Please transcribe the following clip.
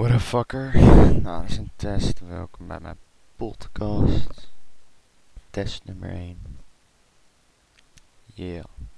What a fucker. Nou, dat is een test. Welkom bij mijn podcast. Test nummer 1. Yeah.